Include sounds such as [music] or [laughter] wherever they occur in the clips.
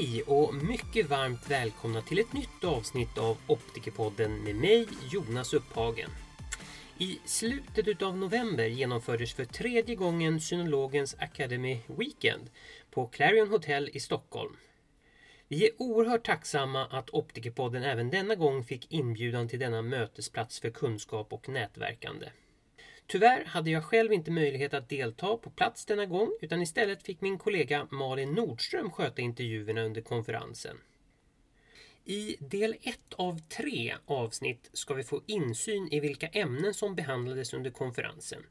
Hej och mycket varmt välkomna till ett nytt avsnitt av Optikerpodden med mig Jonas Upphagen. I slutet av november genomfördes för tredje gången Synologens Academy Weekend på Clarion Hotel i Stockholm. Vi är oerhört tacksamma att Optikerpodden även denna gång fick inbjudan till denna mötesplats för kunskap och nätverkande. Tyvärr hade jag själv inte möjlighet att delta på plats denna gång utan istället fick min kollega Malin Nordström sköta intervjuerna under konferensen. I del 1 av tre avsnitt ska vi få insyn i vilka ämnen som behandlades under konferensen.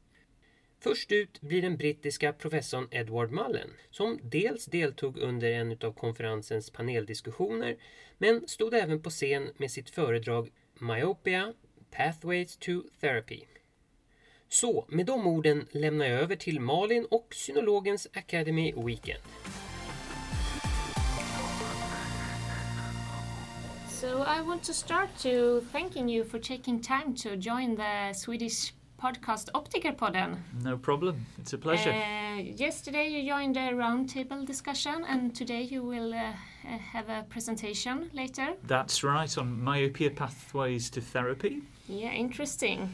Först ut blir den brittiska professorn Edward Mullen som dels deltog under en av konferensens paneldiskussioner men stod även på scen med sitt föredrag Myopia Pathways to Therapy. Så med de orden lämnar jag över till Malin och Synologens Academy Weekend. So I want to start to thanking you for taking time to join the Swedish podcast Optikerpodden. No problem. It's a pleasure. Uh, yesterday you joined a roundtable discussion, and today you will uh, have a presentation later. That's right on myopia pathways to therapy. Yeah, interesting.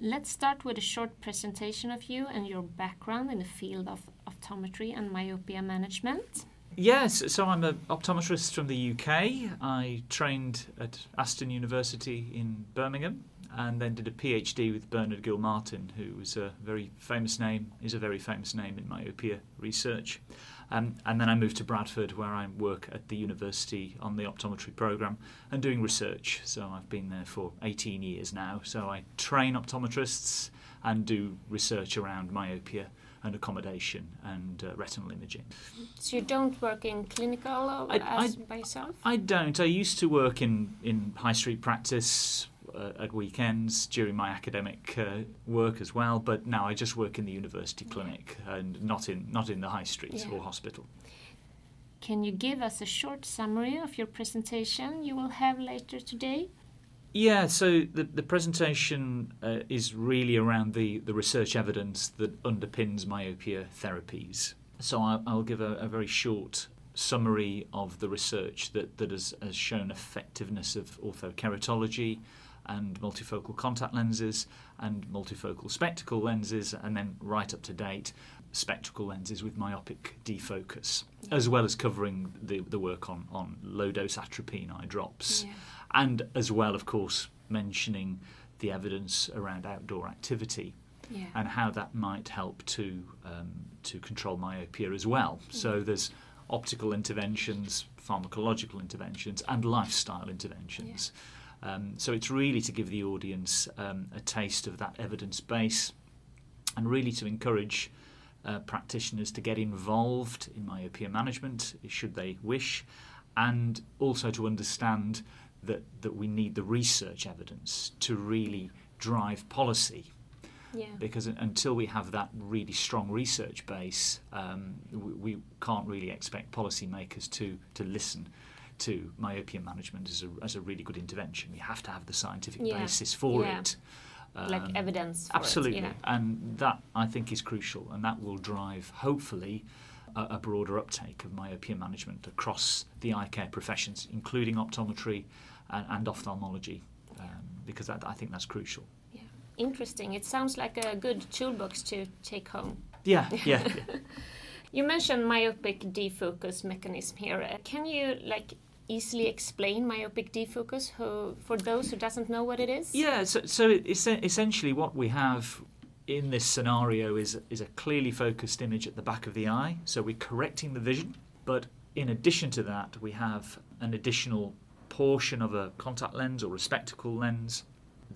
Let's start with a short presentation of you and your background in the field of optometry and myopia management. Yes, so I'm an optometrist from the UK. I trained at Aston University in Birmingham and then did a PhD with Bernard Gilmartin, who was a very famous name, is a very famous name in myopia research. Um, and then I moved to Bradford, where I work at the university on the optometry program and doing research. So I've been there for 18 years now. So I train optometrists and do research around myopia and accommodation and uh, retinal imaging. So you don't work in clinical I- as, I- by yourself? I don't. I used to work in, in high street practice at weekends during my academic uh, work as well, but now I just work in the university clinic and not in not in the high street Yeah. or hospital. Can you give us a short summary of your presentation you will have later today? Yeah, so the, the presentation uh, is really around the, the research evidence that underpins myopia therapies. So I, I'll give a, a very short summary of the research that, that has, has shown effectiveness of orthokeratology and multifocal contact lenses and multifocal spectacle lenses, and then right up to date, spectacle lenses with myopic defocus, as well as covering the, the work on, on low dose atropine eye drops Yeah. and as well, of course, mentioning the evidence around outdoor activity Yeah. and how that might help to um, to control myopia as well. So there's optical interventions, pharmacological interventions, and lifestyle interventions. Um, so it's really to give the audience um, a taste of that evidence base, and really to encourage uh, practitioners to get involved in myopia management, should they wish, and also to understand that, that we need the research evidence to really drive policy Yeah. because until we have that really strong research base, um, we, we can't really expect policymakers to, to listen to myopia management as a, as a really good intervention. We have to have the scientific Yeah. basis for Yeah. it. like Um, evidence. For Absolutely, It. and that I think is crucial, and that will drive hopefully a, a broader uptake of myopia management across the eye care professions, including optometry and, and ophthalmology, um, because that, I think that's crucial. Yeah. Yeah. Interesting. It sounds like a good toolbox to take home. Yeah, yeah. [laughs] yeah. You mentioned myopic defocus mechanism here. Can you like easily explain myopic defocus who, for those who doesn't know what it is? Yeah, so, so essentially what we have in this scenario is is a clearly focused image at the back of the eye. So we're correcting the vision, but in addition to that, we have an additional portion of a contact lens or a spectacle lens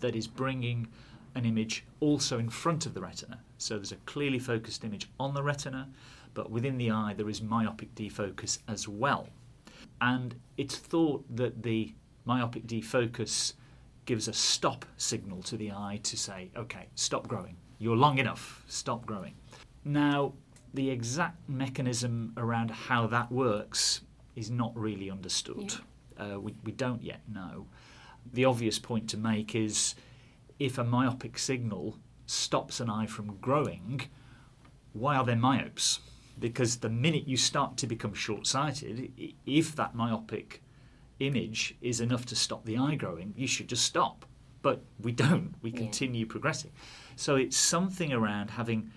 that is bringing an image also in front of the retina. So there's a clearly focused image on the retina, but within the eye there is myopic defocus as well. And it's thought that the myopic defocus gives a stop signal to the eye to say, okay, stop growing. You're long enough, stop growing. Now, the exact mechanism around how that works is not really understood. Uh, we, we don't yet know. The obvious point to make is if a myopic signal stops an eye from growing, why are there myopes? Because the minute you start to become short sighted, if that myopic image is enough to stop the eye growing, you should just stop. But we don't, we continue yeah. progressing. So it's something around having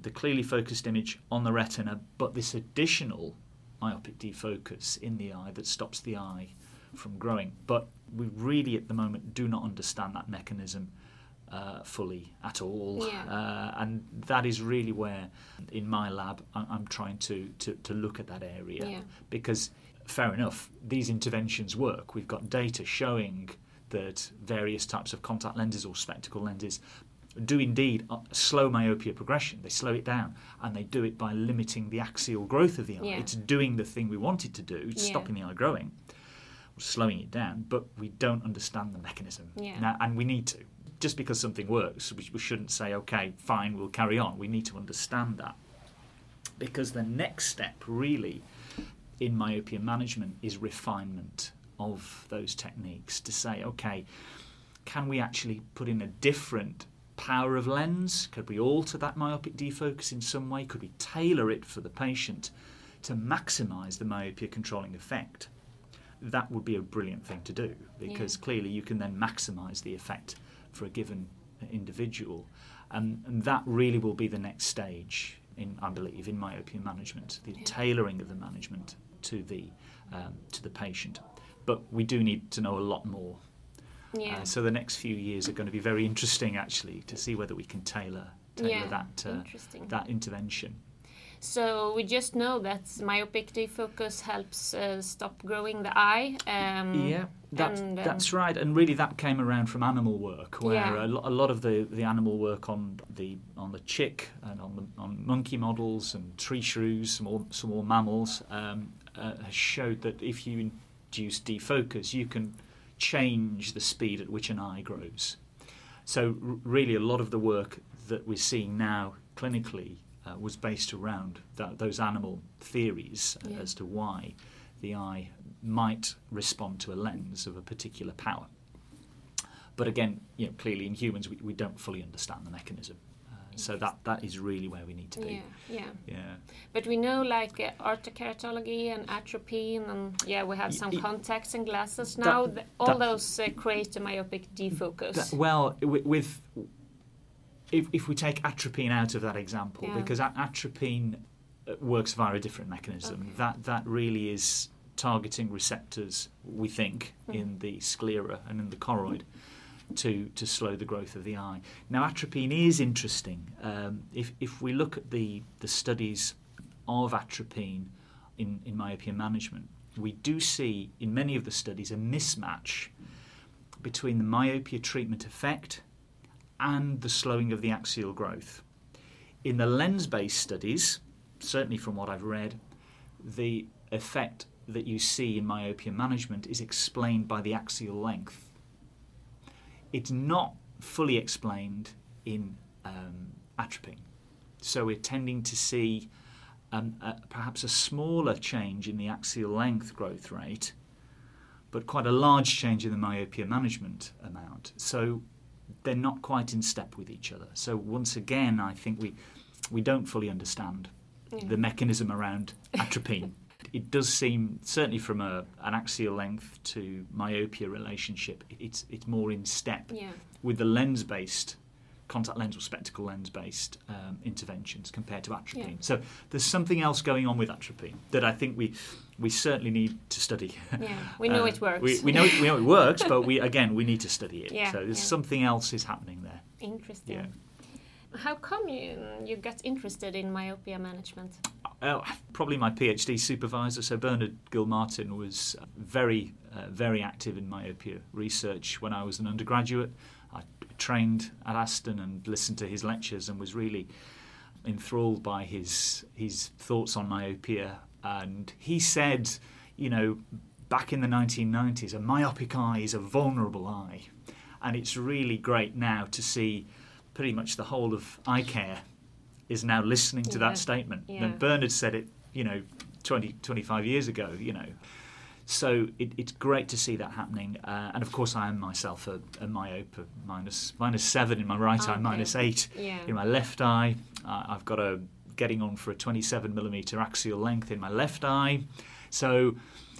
the clearly focused image on the retina, but this additional myopic defocus in the eye that stops the eye from growing. But we really, at the moment, do not understand that mechanism uh, fully at all. Yeah. Uh, and that is really where, in my lab, I'm trying to, to, to look at that area. Yeah. Because, fair enough, these interventions work. We've got data showing that various types of contact lenses or spectacle lenses do indeed uh, slow myopia progression. They slow it down, and they do it by limiting the axial growth of the eye. Yeah. It's doing the thing we want it to do, it's stopping the eye growing, slowing it down, but we don't understand the mechanism. Yeah. Now, and we need to. Just because something works, we, we shouldn't say, okay, fine, we'll carry on. We need to understand that. Because the next step, really, in myopia management is refinement of those techniques to say, okay, can we actually put in a different power of lens? Could we alter that myopic defocus in some way? Could we tailor it for the patient to maximize the myopia controlling effect? That would be a brilliant thing to do because yeah. clearly you can then maximize the effect for a given individual. And, and, that really will be the next stage, in, I believe, in myopia management, the tailoring of the management to the, um, to the patient. But we do need to know a lot more yeah. Uh, so the next few years are going to be very interesting, actually, to see whether we can tailor tailor yeah, that uh, that intervention. So we just know that myopic defocus helps uh, stop growing the eye. Um, yeah, that, and, um, that's right. And really, that came around from animal work, where yeah. a, lo- a, lot of the, the animal work on the on the chick and on the on monkey models and tree shrews, some more some more mammals, um, uh, has showed that if you induce defocus, you can change the speed at which an eye grows. So, r- really, a lot of the work that we're seeing now clinically uh, was based around that, those animal theories uh, yeah. as to why the eye might respond to a lens of a particular power. But again, you know, clearly in humans, we, we don't fully understand the mechanism. So that that is really where we need to be. Yeah, yeah. Yeah. But we know like uh, orthokeratology and atropine, and yeah, we have some contacts and glasses now. That, all that, those uh, create a myopic defocus. That, well, with if, if we take atropine out of that example, yeah. because atropine uh, works via a different mechanism. Okay. That that really is targeting receptors. We think mm. in the sclera and in the choroid to, to slow the growth of the eye. Now, atropine is interesting. Um, if, if we look at the, the studies of atropine in, in myopia management, we do see in many of the studies a mismatch between the myopia treatment effect and the slowing of the axial growth. In the lens based studies, certainly from what I've read, the effect that you see in myopia management is explained by the axial length it's not fully explained in um, atropine. So we're tending to see um, perhaps a smaller change in the axial length growth rate, but quite a large change in the myopia management amount. So they're not quite in step with each other. So once again, I think we we don't fully understand yeah. the mechanism around atropine. [laughs] it does seem, certainly from a, an axial length to myopia relationship, it's, it's more in step yeah. with the lens based contact lens or spectacle lens based um, interventions compared to atropine. Yeah. So there's something else going on with atropine that I think we we certainly need to study. Yeah, we [laughs] know uh, it works. We, we, know it, we know it works, but we [laughs] again we need to study it. Yeah, so there's yeah. something else is happening there. Interesting. Yeah. How come you you got interested in myopia management? Uh, probably my PhD supervisor. So Bernard Gilmartin was very, uh, very active in myopia research when I was an undergraduate. I trained at Aston and listened to his lectures and was really enthralled by his his thoughts on myopia. And he said, you know, back in the 1990s, a myopic eye is a vulnerable eye, and it's really great now to see pretty much the whole of eye care is now listening to yeah. that statement. Yeah. And Bernard said it, you know, 20, 25 years ago, you know. So it, it's great to see that happening. Uh, and of course, I am myself a, a myope, a minus, minus seven in my right okay. eye, minus eight yeah. in my left eye. Uh, I've got a getting on for a 27 millimeter axial length in my left eye. So,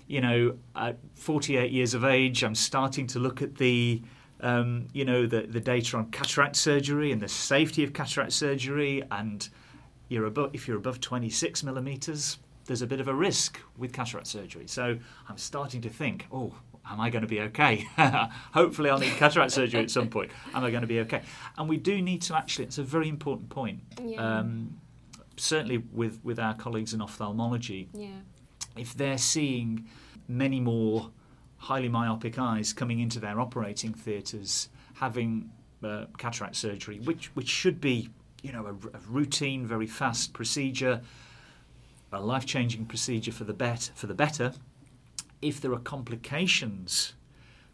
you know, at 48 years of age, I'm starting to look at the um, you know, the, the data on cataract surgery and the safety of cataract surgery. And you're above, if you're above 26 millimeters, there's a bit of a risk with cataract surgery. So I'm starting to think, oh, am I going to be okay? [laughs] Hopefully, I'll need cataract surgery at some point. Am I going to be okay? And we do need to actually, it's a very important point. Yeah. Um, certainly with, with our colleagues in ophthalmology, yeah. if they're seeing many more highly myopic eyes coming into their operating theatres having uh, cataract surgery, which, which should be you know, a, a routine, very fast procedure, a life changing procedure for the, bet- for the better if there are complications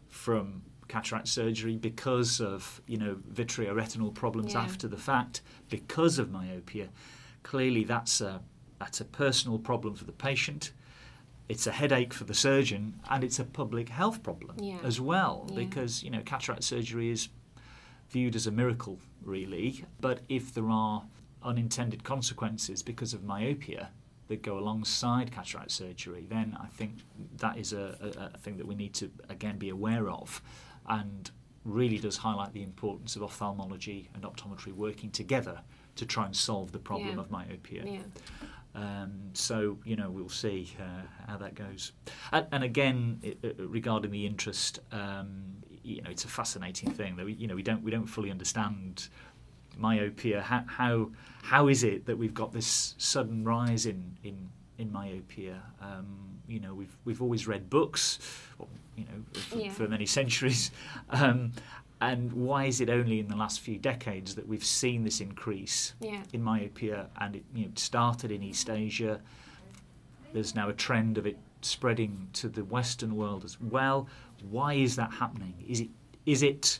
from cataract surgery because of you know vitreoretinal problems Yeah. after the fact because of myopia clearly that's a that's a personal problem for the patient it's a headache for the surgeon and it's a public health problem Yeah. as well Yeah. because you know cataract surgery is viewed as a miracle really but if there are unintended consequences because of myopia that go alongside cataract surgery, then I think that is a, a, a thing that we need to again be aware of, and really does highlight the importance of ophthalmology and optometry working together to try and solve the problem Yeah. of myopia. Yeah. Um, so you know we'll see uh, how that goes. And, and again, i- i- regarding the interest, um, you know it's a fascinating thing that we, you know we don't we don't fully understand myopia. How, how how is it that we've got this sudden rise in in in myopia? Um, you know we've we've always read books, or, you know for, Yeah. for many centuries. [laughs] Um, and why is it only in the last few decades that we've seen this increase? Yeah. in myopia, and it you know, started in East Asia. There's now a trend of it spreading to the Western world as well. Why is that happening? Is it is it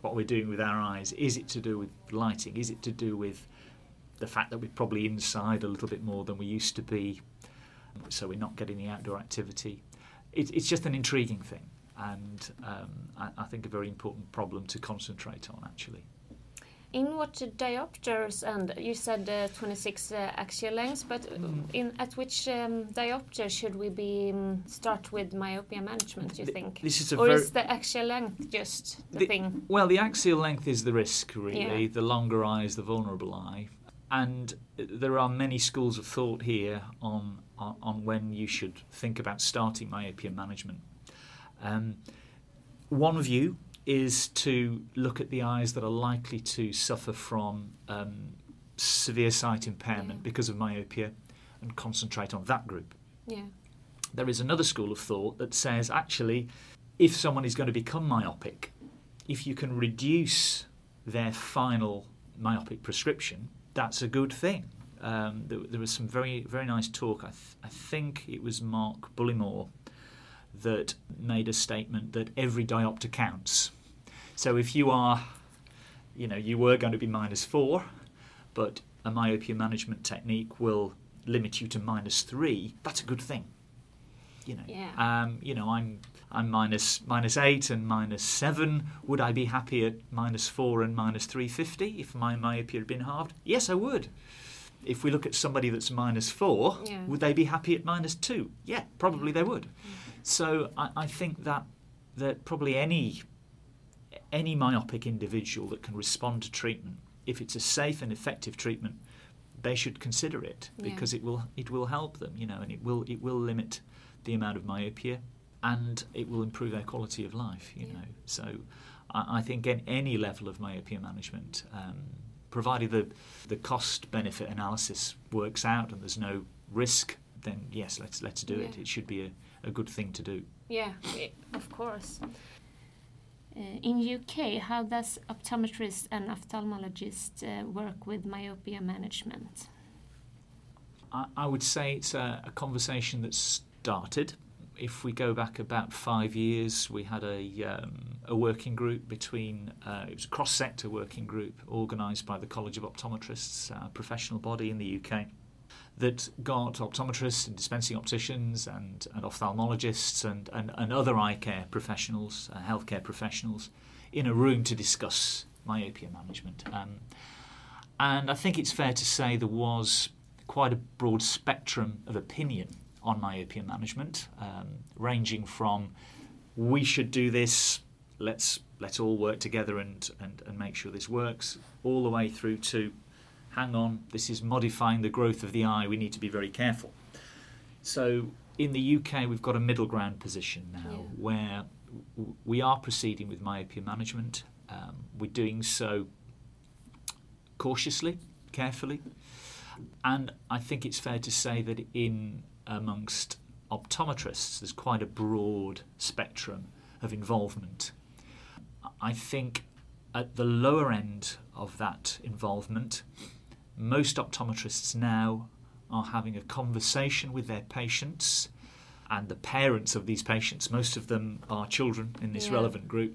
what we're doing with our eyes? Is it to do with lighting? Is it to do with the fact that we're probably inside a little bit more than we used to be, so we're not getting the outdoor activity? It, it's just an intriguing thing, and um, I, I think a very important problem to concentrate on actually. In what diopters, and you said uh, 26 uh, axial lengths, but Mm. in at which um, diopter should we be um, start with myopia management? Do You Th- think, this is a or is the axial length just the, The- thing? Well, the axial length is the risk, really. Yeah. The longer eye is the vulnerable eye. And there are many schools of thought here on, on, on when you should think about starting myopia management. Um, one view is to look at the eyes that are likely to suffer from um, severe sight impairment Yeah. because of myopia and concentrate on that group. Yeah, There is another school of thought that says actually, if someone is going to become myopic, if you can reduce their final myopic prescription, that's a good thing. Um, there, there was some very very nice talk. I, th- I think it was Mark Bullimore that made a statement that every diopter counts. So if you are, you know, you were going to be minus four, but a myopia management technique will limit you to minus three. That's a good thing. You know, Yeah. um, you know, I'm I'm minus minus eight and minus seven. Would I be happy at minus four and minus three fifty if my myopia had been halved? Yes, I would. If we look at somebody that's minus four, Yeah. would they be happy at minus two? Yeah, probably they would. So I, I think that that probably any any myopic individual that can respond to treatment, if it's a safe and effective treatment, they should consider it Yeah. because it will it will help them, you know, and it will it will limit the amount of myopia and it will improve their quality of life, you Yeah. know. So I, I think at any level of myopia management, um, provided the the cost benefit analysis works out and there's no risk, then yes, let's let's do it. It should be a, a good thing to do. yeah, of course. Uh, in UK, how does optometrists and ophthalmologists uh, work with myopia management? I, I would say it's a, a conversation that started. If we go back about five years, we had a, um, a working group between, uh, it was a cross sector working group organised by the College of Optometrists, a professional body in the UK, that got optometrists and dispensing opticians and, and ophthalmologists and, and, and other eye care professionals, uh, healthcare professionals, in a room to discuss myopia management. Um, and I think it's fair to say there was quite a broad spectrum of opinion on myopia management, um, ranging from we should do this, let's let's all work together and, and, and make sure this works, all the way through to hang on, this is modifying the growth of the eye, we need to be very careful. So in the UK, we've got a middle ground position now Yeah. where w- we are proceeding with myopia management. Um, we're doing so cautiously, carefully, and I think it's fair to say that in amongst optometrists, there's quite a broad spectrum of involvement. I think at the lower end of that involvement, most optometrists now are having a conversation with their patients and the parents of these patients, most of them are children in this Yeah. relevant group,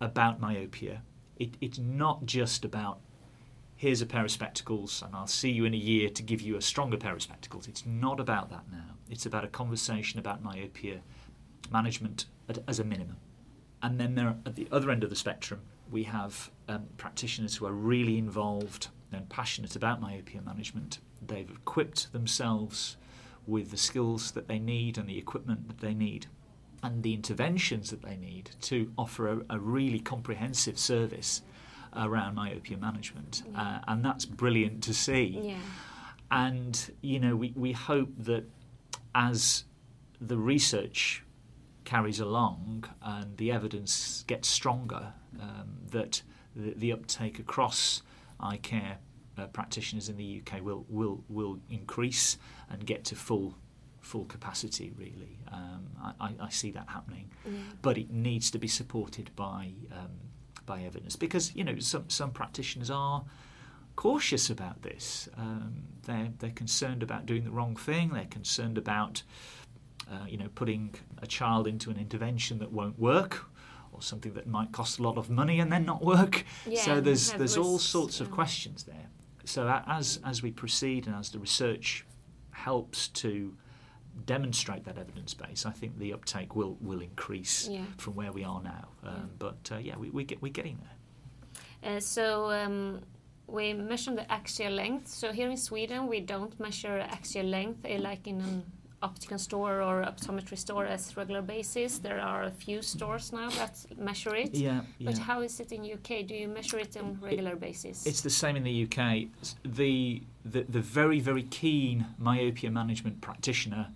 about myopia. It, it's not just about here's a pair of spectacles and I'll see you in a year to give you a stronger pair of spectacles. It's not about that now. It's about a conversation about myopia management at, as a minimum. And then there, at the other end of the spectrum, we have um, practitioners who are really involved and passionate about myopia management. They've equipped themselves with the skills that they need and the equipment that they need and the interventions that they need to offer a, a really comprehensive service around myopia management. Uh, and that's brilliant to see. Yeah. And, you know, we, we hope that as the research carries along and the evidence gets stronger, um, that the, the uptake across eye care uh, practitioners in the UK will, will, will increase and get to full full capacity really um, I, I- I see that happening but it needs to be supported by um, by evidence because you know some some practitioners are cautious about this. Um, they're they're concerned about doing the wrong thing. They're concerned about uh, you know putting a child into an intervention that won't work. Or something that might cost a lot of money and then not work. Yeah, so there's there's all risks, sorts of questions there. So as as we proceed and as the research helps to demonstrate that evidence base, I think the uptake will will increase Yeah. from where we are now. Um, Yeah. But uh, yeah, we, we get we're getting there. Uh, so um, we measure the axial length. So here in Sweden, we don't measure axial length uh, like in an optical store or optometry store as regular basis. There are a few stores now that measure it. Yeah, yeah. But how is it in UK? Do you measure it on regular basis? It's the same in the UK. The, the the very very keen myopia management practitioner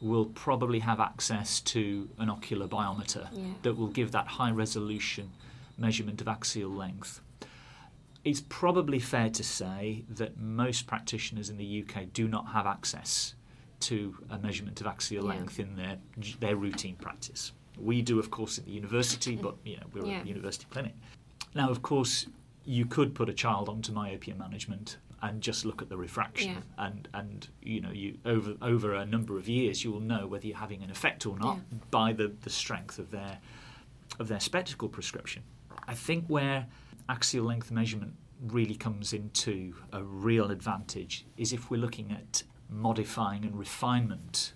will probably have access to an ocular biometer Yeah. that will give that high resolution measurement of axial length. It's probably fair to say that most practitioners in the UK do not have access to a measurement of axial Yeah. length in their their routine practice. We do, of course, at the university, but you know we're Yeah. a university clinic. Now, of course, you could put a child onto myopia management and just look at the refraction, Yeah. and and you know you over over a number of years you will know whether you're having an effect or not Yeah. by the the strength of their of their spectacle prescription. I think where axial length measurement really comes into a real advantage is if we're looking at modifying and refinement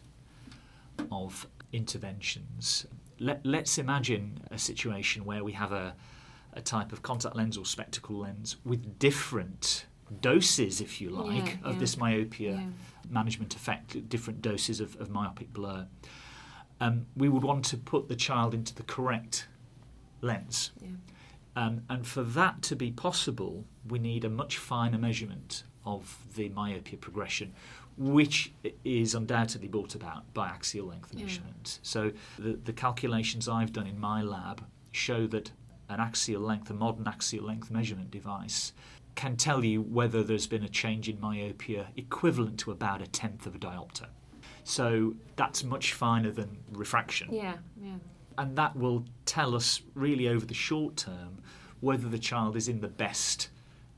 of interventions. Let, let's imagine a situation where we have a, a type of contact lens or spectacle lens with different doses, if you like, Yeah, of yeah. this myopia Yeah. management effect, different doses of, of myopic blur. Um, we would want to put the child into the correct lens. Um, and for that to be possible, we need a much finer measurement of the myopia progression, which is undoubtedly brought about by axial length Yeah. measurement. So the, the calculations I've done in my lab show that an axial length, a modern axial length measurement device, can tell you whether there's been a change in myopia equivalent to about a tenth of a diopter. So that's much finer than refraction Yeah, yeah. and that will tell us really over the short term whether the child is in the best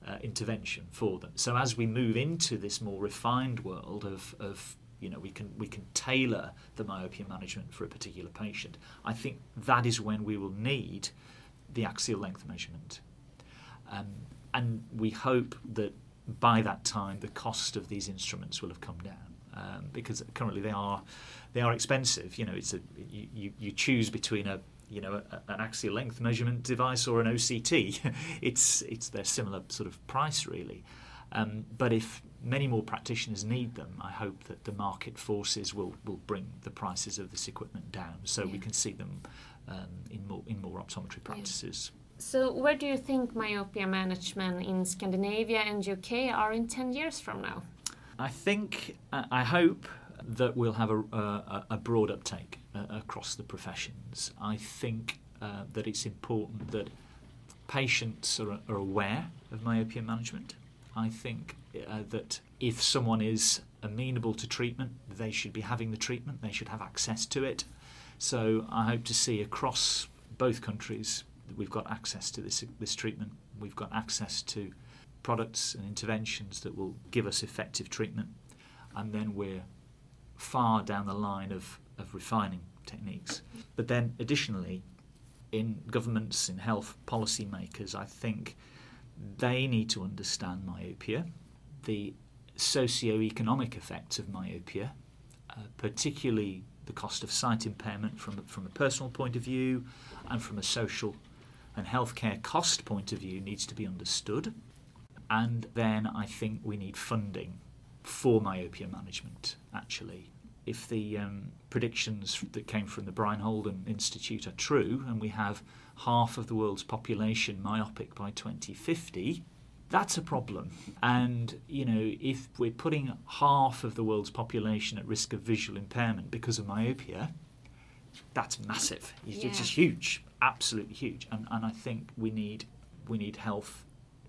uh, intervention for them. So as we move into this more refined world of, of you know we can we can tailor the myopia management for a particular patient. I think that is when we will need the axial length measurement, um, and we hope that by that time the cost of these instruments will have come down um, because currently they are they are expensive. You know, it's a you, you, you choose between a you know a, an axial length measurement device or an OCT. [laughs] it's it's their similar sort of price really. Um, but if many more practitioners need them, I hope that the market forces will, will bring the prices of this equipment down so we can see them um, in more in more optometry practices. So, where do you think myopia management in Scandinavia and UK are in 10 years from now? I think, I hope that we'll have a, a, a broad uptake uh, across the professions. I think uh, that it's important that patients are, are aware of myopia management. I think uh, that if someone is amenable to treatment, they should be having the treatment, they should have access to it. So I hope to see across both countries that we've got access to this, this treatment, we've got access to products and interventions that will give us effective treatment, and then we're far down the line of, of refining techniques. But then, additionally, in governments, in health policy makers, I think they need to understand myopia, the socio-economic effects of myopia, uh, particularly the cost of sight impairment from, from a personal point of view and from a social and healthcare cost point of view needs to be understood. And then I think we need funding for myopia management, actually. If the um, predictions that came from the Brian Holden Institute are true, and we have half of the world's population myopic by 2050, that's a problem. And, you know, if we're putting half of the world's population at risk of visual impairment because of myopia, that's massive. It's Yeah. just huge, absolutely huge. And, and I think we need, we need health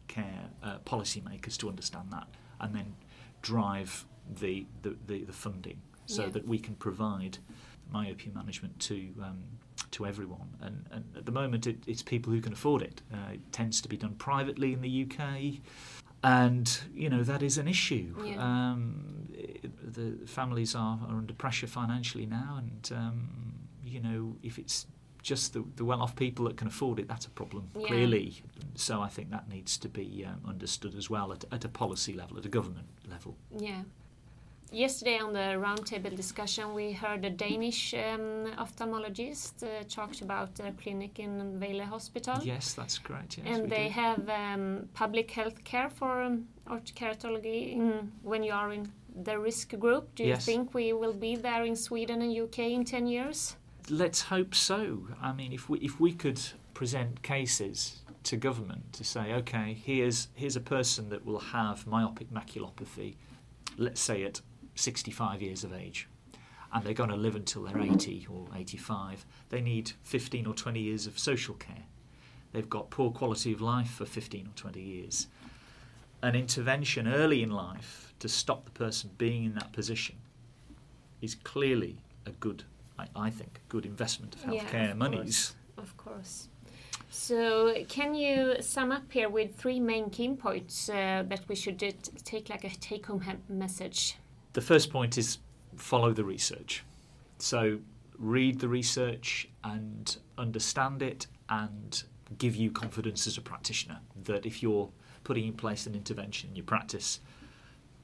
care uh, policymakers to understand that and then drive the, the, the, the funding so Yeah. that we can provide myopia management to um, to everyone. And, and at the moment, it, it's people who can afford it. Uh, it tends to be done privately in the UK, and you know that is an issue. Yeah. Um, it- the families are, are under pressure financially now, and um, you know if it's just the, the well-off people that can afford it, that's a problem Yeah. clearly. So I think that needs to be um, understood as well at, at a policy level, at a government level. Yeah. Yesterday on the roundtable discussion, we heard a Danish um, ophthalmologist uh, talked about their clinic in Vejle Hospital. Yes, that's correct. Yes, and they do. have um, public health care for um, in, when you are in the risk group. Do you Yes. think we will be there in Sweden and UK in 10 years? let's hope so. I mean, if we if we could present cases to government to say, okay, here's here's a person that will have myopic maculopathy, let's say at 65 years of age, and they're going to live until they're 80 or 85. They need 15 or 20 years of social care. They've got poor quality of life for 15 or 20 years. An intervention early in life to stop the person being in that position is clearly a good, I, I think, good investment of Yeah, healthcare of monies. Of course. So, can you sum up here with three main key points uh, that we should uh, take like a take home message? The first point is follow the research. So read the research and understand it and give you confidence as a practitioner that if you're putting in place an intervention in your practice,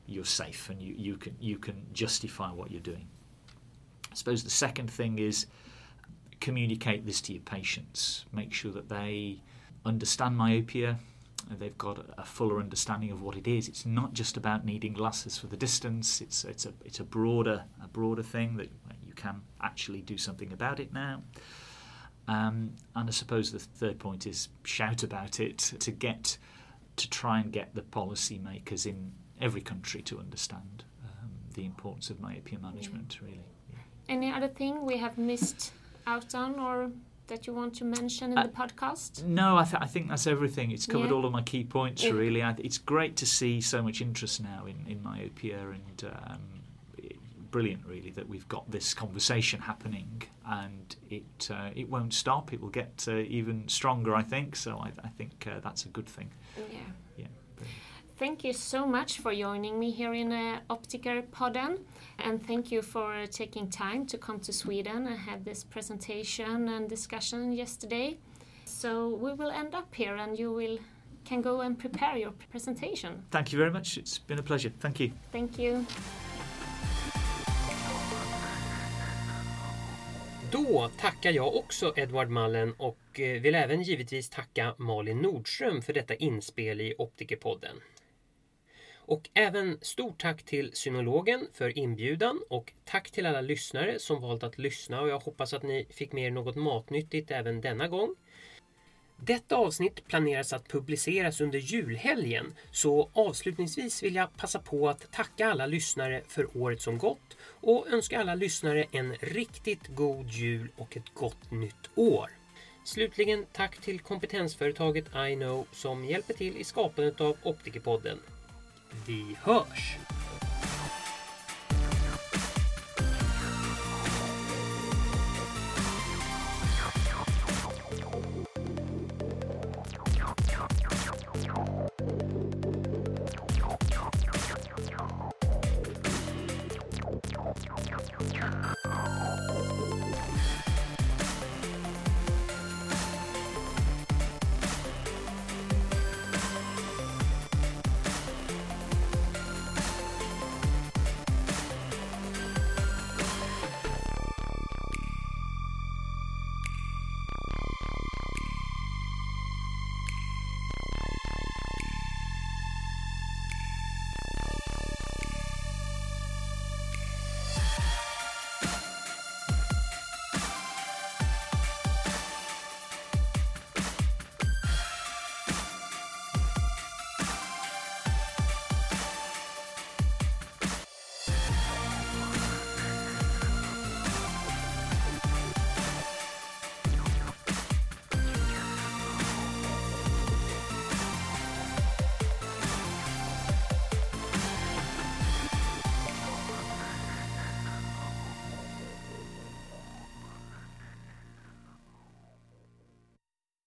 you're safe and you, you can you can justify what you're doing. I suppose the second thing is communicate this to your patients. Make sure that they understand myopia. And They've got a- fuller understanding of what it is. It's not just about needing glasses for the distance. It's it's a it's a broader a broader thing that you can actually do something about it now. Um, and I suppose the third point is shout about it to get to try and get the policymakers in every country to understand um, the importance of myopia management. Really. Any other thing we have missed out on or that you want to mention in Uh, the podcast? No, I, th- I think that's everything. It's covered Yeah. all of my key points, Yeah. really. I, it's great to see so much interest now in, in myopia, and um, it- brilliant, really, that we've got this conversation happening, and it uh, it won't stop. It will get uh, even stronger, I think. So I, I think uh, that's a good thing. Yeah. Thank you so much for joining me here in uh, Optiker Podden. And thank you for uh, taking time to come to Sweden and have this presentation and discussion yesterday. So we will end up here and you will can go and prepare your presentation. Thank you very much. It's been a pleasure. Thank you. Thank you. Då tackar jag också Edvard Mallen och eh, vill även givetvis tacka Malin Nordström för detta inspel i Optikerpodden. Och även stort tack till Synologen för inbjudan och tack till alla lyssnare som valt att lyssna och jag hoppas att ni fick med er något matnyttigt även denna gång. Detta avsnitt planeras att publiceras under julhelgen så avslutningsvis vill jag passa på att tacka alla lyssnare för året som gått och önska alla lyssnare en riktigt god jul och ett gott nytt år. Slutligen tack till kompetensföretaget iKnow som hjälper till i skapandet av Optikerpodden. Vi hörs!